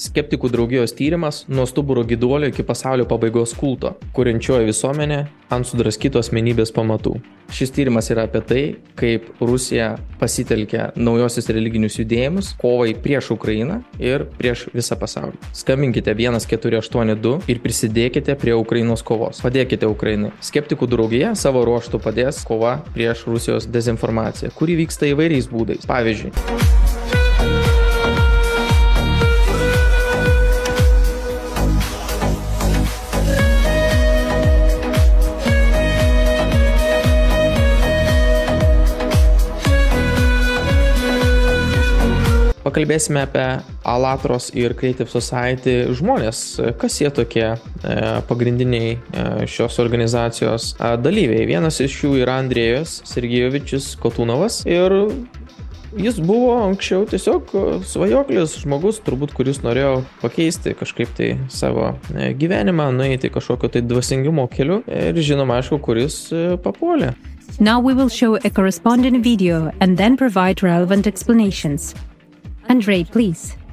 Skeptikų draugijos tyrimas nuo stuburo gyduolio iki pasaulio pabaigos kulto, kuriančioji visuomenė ant sudraskytos menybės pamatų. Šis tyrimas yra apie tai, kaip Rusija pasitelkia naujosius religinius judėjimus kovai prieš Ukrainą ir prieš visą pasaulį. Skambinkite 1482 ir prisidėkite prie Ukrainos kovos. Padėkite Ukrainai. Skeptikų draugija savo ruoštų padės kova prieš Rusijos dezinformaciją, kuri vyksta įvairiais būdais. Pavyzdžiui, Pakalbėsime apie Alatros ir Creative Society žmonės, kas jie tokie e, pagrindiniai e, šios organizacijos e, dalyviai. Vienas iš jų yra Andrėjus Sergejovičius Kotunovas ir jis buvo anksčiau tiesiog svajoklis žmogus, turbūt kuris norėjo pakeisti kažkaip tai savo gyvenimą, nueiti kažkokio tai dvasingumo keliu ir žinoma, aišku, kuris papuolė. Now we will show a corresponding video and then provide relevant explanations. Andrei, please.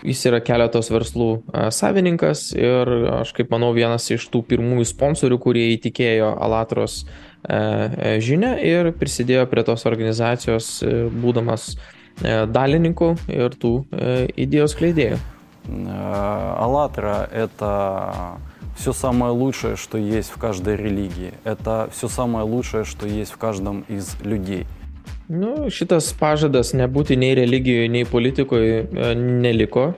Jis yra keletos verslų savininkas ir aš kaip manau vienas iš tų pirmųjų sponsorių, kurie įtikėjo Alatros žinę ir prisidėjo prie tos organizacijos būdamas далиннику и рту идею склейдею. АЛЛАТРА – это все самое лучшее, что есть в каждой религии. Это все самое лучшее, что есть в каждом из людей. Nu, šitas pažadas nebūti nei religijoje, nei politikoje neliko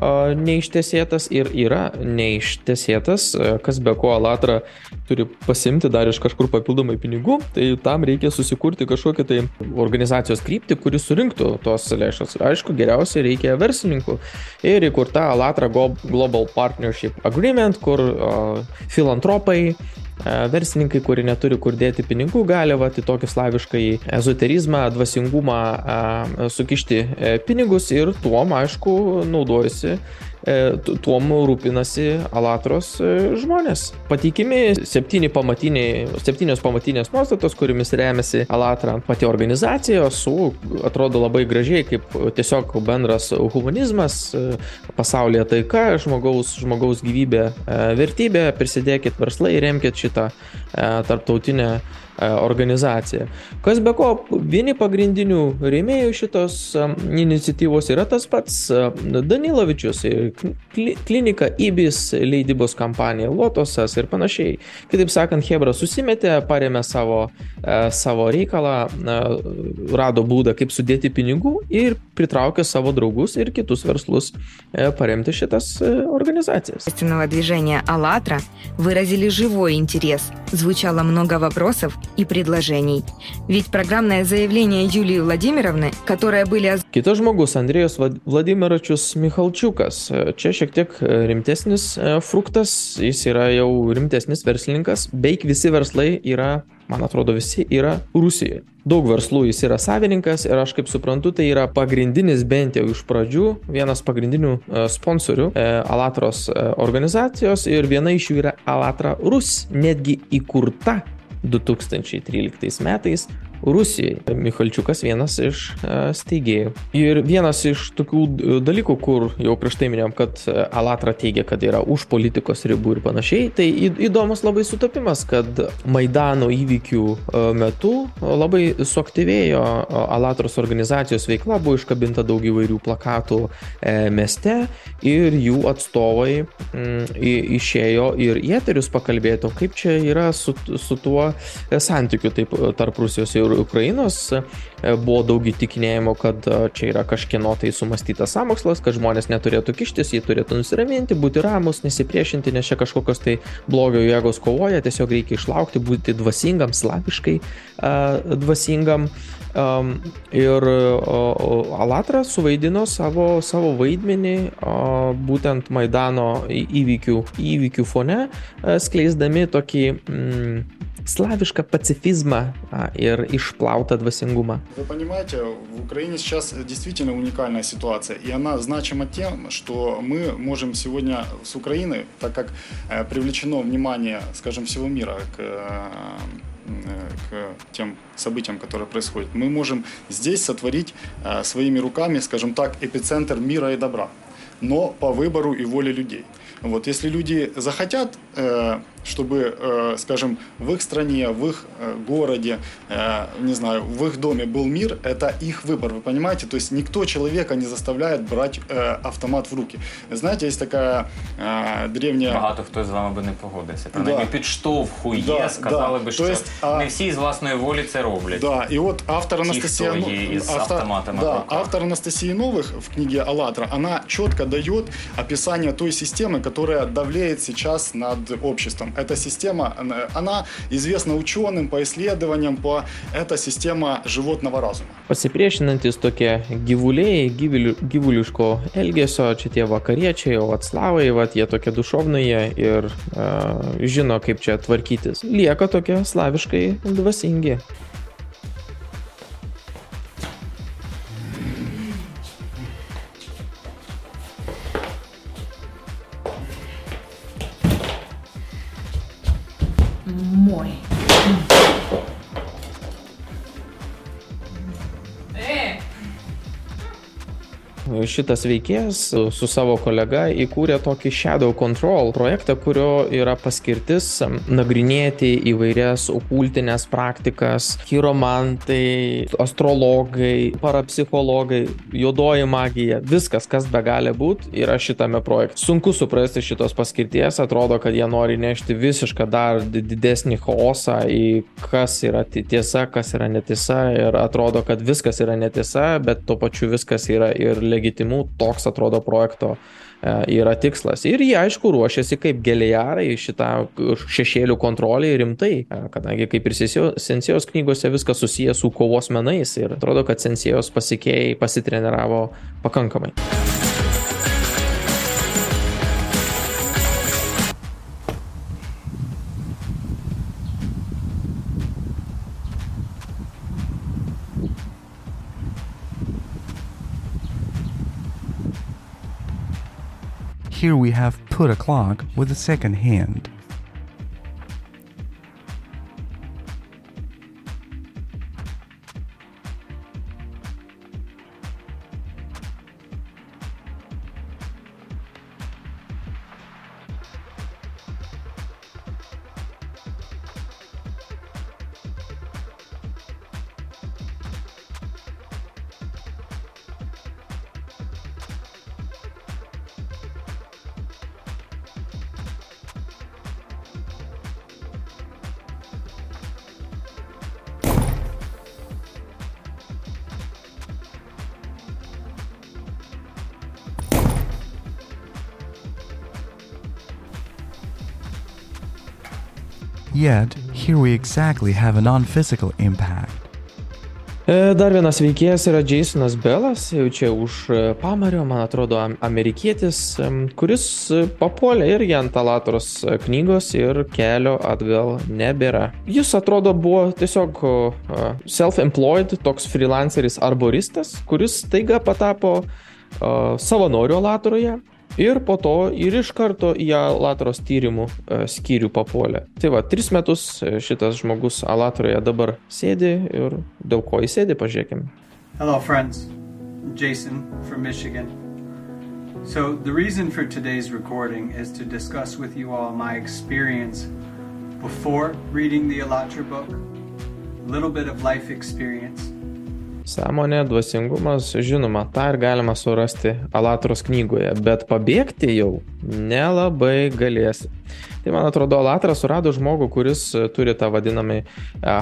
neištesėtas ir yra neištesėtas, kas be ko Alatra turi pasimti dar iš kažkur papildomai pinigų, tai tam reikia susikurti kažkokią tai organizacijos kryptį, kuris surinktų tos lėšas. Aišku, geriausiai reikia verslininkų ir įkurta Alatra Global Partnership Agreement, kur uh, filantropai, verslininkai, kurie neturi kur dėti pinigų, gali va, į tokį slavišką ezoterizmą, dvasingumą sukišti e, pinigus ir tuom, aišku, naudojasi E, tuom rūpinasi Alatros e, žmonės. Pateikimi septyni pamatiniai, septynios pamatinės nuostatos, kuriamis remiasi Alatra pati organizacija, su atrodo labai gražiai kaip tiesiog bendras humanizmas, e, pasaulyje taika, žmogaus, žmogaus gyvybė, vertybė, prisidėkit verslai, remkit šitą tarptautinę E, organizacija. Kas be ko, vieni pagrindinių rėmėjų šitos e, iniciatyvos yra tas pats e, Danilovičius, klinika Ibis, leidybos kampanija, Lotosas ir panašiai. Kitaip sakant, Hebra susimetė, paremė savo, savo reikalą, rado būdą, kaip sudėti pinigų ir pritraukė savo draugus ir kitus verslus паремти šitas организацияс. движения «АЛЛАТРА» выразили живой интерес. Звучало много вопросов и предложений. Ведь программное заявление Юлии Владимировны, которое были... Kitas žmogus, Andrėjus Vladimiročius Michalčiukas. Čia šiek tiek rimtesnis fruktas, jis yra jau rimtesnis verslininkas. Beveik visi verslai yra, man atrodo, visi yra Rusijoje. Daug verslų jis yra savininkas ir aš kaip suprantu, tai yra pagrindinis bent jau iš pradžių, vienas pagrindinių sponsorių Alatros organizacijos ir viena iš jų yra Alatra Rus, netgi įkurta 2013 metais Rusijoje. Michalčiukas vienas iš e, steigėjų. Ir vienas iš tokių dalykų, kur jau prieš tai minėjom, kad e, Alatra teigia, kad yra už politikos ribų ir panašiai, tai įdomus labai sutapimas, kad Maidano įvykių e, metu labai suaktyvėjo Alatros organizacijos veikla, buvo iškabinta daug įvairių plakatų mieste ir jų atstovai mm, išėjo ir į eterius pakalbėti, kaip čia yra su, su tuo santykiu taip, tarp Rusijos ir Ukrainos e, buvo daug įtikinėjimo, kad e, čia yra kažkieno tai sumastytas samokslas, kad žmonės neturėtų kištis, jie turėtų nusiraminti, būti ramus, nesipriešinti, nes čia kažkokios tai blogio jėgos kovoja, tiesiog reikia išlaukti, būti dvasingam, slaviškai dvasingam. Um, ir uh, Alatra suvaidino savo, savo vaidmenį uh, būtent Maidano įvykių, įvykių fone, uh, skleisdami tokį mm, славишка пацифизма а, и išplautą двасингума. Вы понимаете, в Украине сейчас действительно уникальная ситуация, и она значима тем, что мы можем сегодня с Украины, так как э, привлечено внимание, скажем, всего мира к э, к тем событиям, которые происходят, мы можем здесь сотворить э, своими руками, скажем так, эпицентр мира и добра, но по выбору и воле людей. Вот, если люди захотят чтобы, э, скажем, в их стране, в их э, городе, э, не знаю, в их доме был мир, это их выбор, вы понимаете? То есть никто человека не заставляет брать автомат в руки. Знаете, есть такая древняя... Багато хто з вами би не погодився. Принаймні да. підштовхує, да, сказали да. би, що есть, не всі з власної волі це роблять. Да, и вот автор Анастасия... Ті, із автор, автоматами да, автор Анастасии Новых в книге «АЛЛАТРА», она четко дает описание той системы, которая давлеет сейчас над обществом эта система, она известна ученым по исследованиям, по это система животного разума. Pasipriešinantis tokie gyvuliai, gyvulių, gyvuliško elgesio, čia tie vakariečiai, o atslavai, vat, jie tokie dušovnai ir uh, žino, kaip čia tvarkytis. Lieka tokie slaviškai dvasingi. way. Šitas veikėjas su savo kolega įkūrė tokį Shadow Control projektą, kurio yra paskirtis nagrinėti įvairias okultinės praktikas, chiromantai, astrologai, parapsichologai, juodoji magija, viskas, kas be gali būti, yra šitame projekte. Sunku suprasti šitos paskirties, atrodo, kad jie nori nešti visišką dar didesnį chaosą į kas yra tiesa, kas yra netiesa ir atrodo, kad viskas yra netiesa, bet tuo pačiu viskas yra ir legitimu, toks atrodo projekto e, yra tikslas. Ir jie aišku ruošiasi kaip geliarai šitą šešėlių kontrolį rimtai, e, kadangi kaip ir Sensijos knygose viskas susijęs su kovos menais ir atrodo, kad Sensijos pasikėjai pasitreniravo pakankamai. Here we have put a clock with a second hand. Yet, here we exactly have a non-physical impact. E, dar vienas veikėjas yra Jasonas Bellas, jau čia už e, pamario, man atrodo, amerikietis, kuris papuolė irgi ant Alatros knygos ir kelio atgal nebėra. Jis atrodo buvo tiesiog self-employed, toks freelanceris arboristas, kuris taiga patapo savanoriu Alatoroje ir po to ir iš karto į Alatros tyrimų e, skyrių papuolė. Tai va, tris metus e, šitas žmogus Alatroje dabar sėdi ir dėl ko jis sėdi, pažiūrėkime. Hello friends, Jason from Michigan. So the reason for today's recording is to discuss with you all my experience before reading the Alatra book, a little bit of life experience, Sąmonė, dvasingumas, žinoma, tą ir galima surasti Alatros knygoje, bet pabėgti jau nelabai galėsi. Tai man atrodo, Alatras surado žmogų, kuris turi tą vadinamą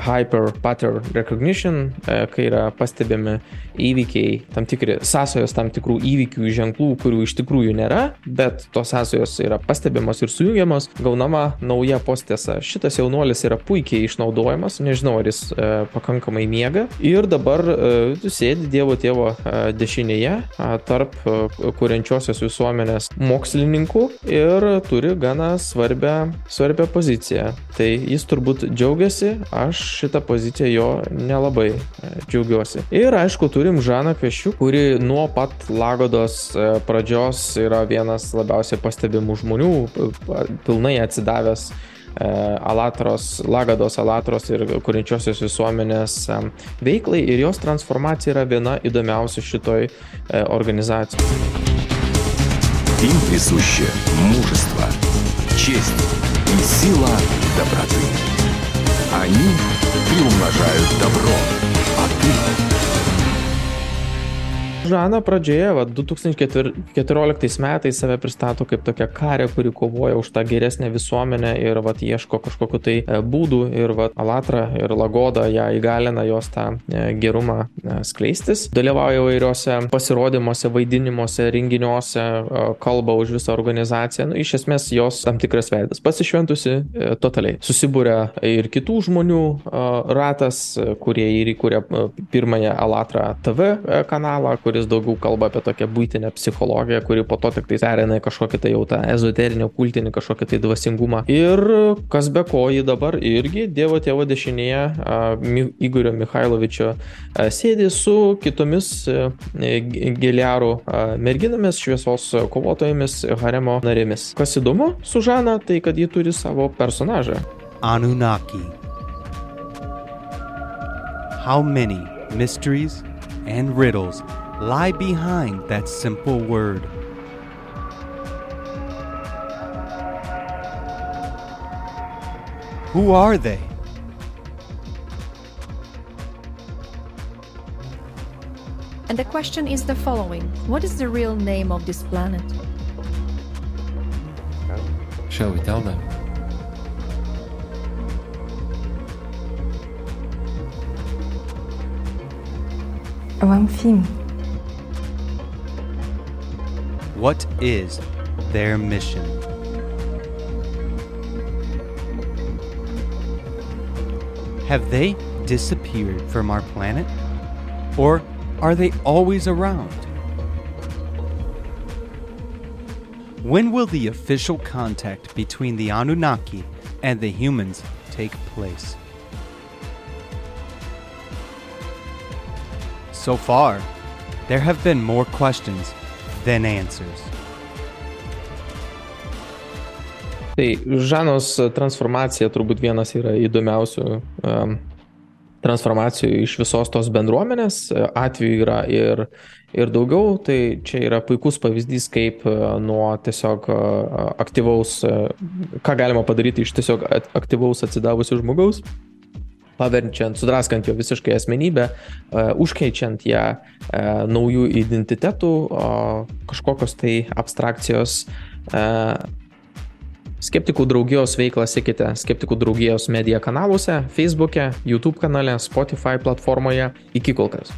hyper pattern recognition, kai yra pastebimi įvykiai, tam tikri sąsajos tam tikrų įvykių ženklų, kurių iš tikrųjų nėra, bet tos sąsajos yra pastebimos ir sujungiamos, gaunama nauja postėsa. Šitas jaunuolis yra puikiai išnaudojamas, nežinau, ar jis e, pakankamai miega. Ir dabar e, sėdi Dievo tėvo e, dešinėje tarp kuriančiosios visuomenės mokslininkų ir turi gana svarbę, svarbę poziciją. Tai jis turbūt džiaugiasi, aš šitą poziciją jo nelabai džiaugiuosi. Ir aišku, turim Žaną Kvešių, kuri nuo pat Lagodos pradžios yra vienas labiausiai pastebimų žmonių, pilnai atsidavęs E, Alatros, Lagados Alatros ir kuriančiosios visuomenės e, veiklai ir jos transformacija yra viena įdomiausių šitoj e, organizacijoj. Им присуще мужество, честь и сила доброты. Они приумножают добро, Žana pradžioje, va, 2014 metais save pristato kaip tokia karė, kuri kovoja už tą geresnę visuomenę ir va, ieško kažkokiu tai e, būdų ir va, Alatra ir Lagoda ją įgalina jos tą e, gerumą e, skleistis. Dalyvauja įvairiuose pasirodymuose, vaidinimuose, renginiuose, kalba už visą organizaciją. Nu, iš esmės jos tam tikras veidas. Pasišventusi totaliai. Susibūrė ir kitų žmonių ratas, kurie ir įkūrė pirmąją Alatra TV kanalą, kur kuris daugiau kalba apie tokią būtinę psichologiją, kuri po to tik tai perina į kažkokį tai jau tą ezoterinį, kultinį kažkokį tai dvasingumą. Ir kas be ko jį dabar irgi Dievo tėvo dešinėje Igorio Mikhailovičio sėdi su kitomis giliarų merginomis, šviesos kovotojomis, haremo narėmis. Kas įdomu su Žana, tai kad ji turi savo personažą. Anunnaki. How many mysteries and riddles lie behind that simple word. Who are they? And the question is the following What is the real name of this planet? Shall we tell them? Oh, Wamfim. What is their mission? Have they disappeared from our planet? Or are they always around? When will the official contact between the Anunnaki and the humans take place? So far, there have been more questions than answers. Tai Žanos transformacija turbūt vienas yra įdomiausių um, transformacijų iš visos tos bendruomenės. Atvejų yra ir, ir daugiau, tai čia yra puikus pavyzdys, kaip uh, nuo tiesiog uh, aktyvaus, uh, ką galima padaryti iš tiesiog aktyvaus atsidavusio žmogaus, paverčiant, sudraskant jo visiškai asmenybę, e, užkeičiant ją e, naujų identitetų, kažkokios tai abstrakcijos. E, Skeptikų draugijos veiklą sekite Skeptikų draugijos medija kanaluose, Facebook'e, YouTube kanale, Spotify platformoje. Iki kol kas.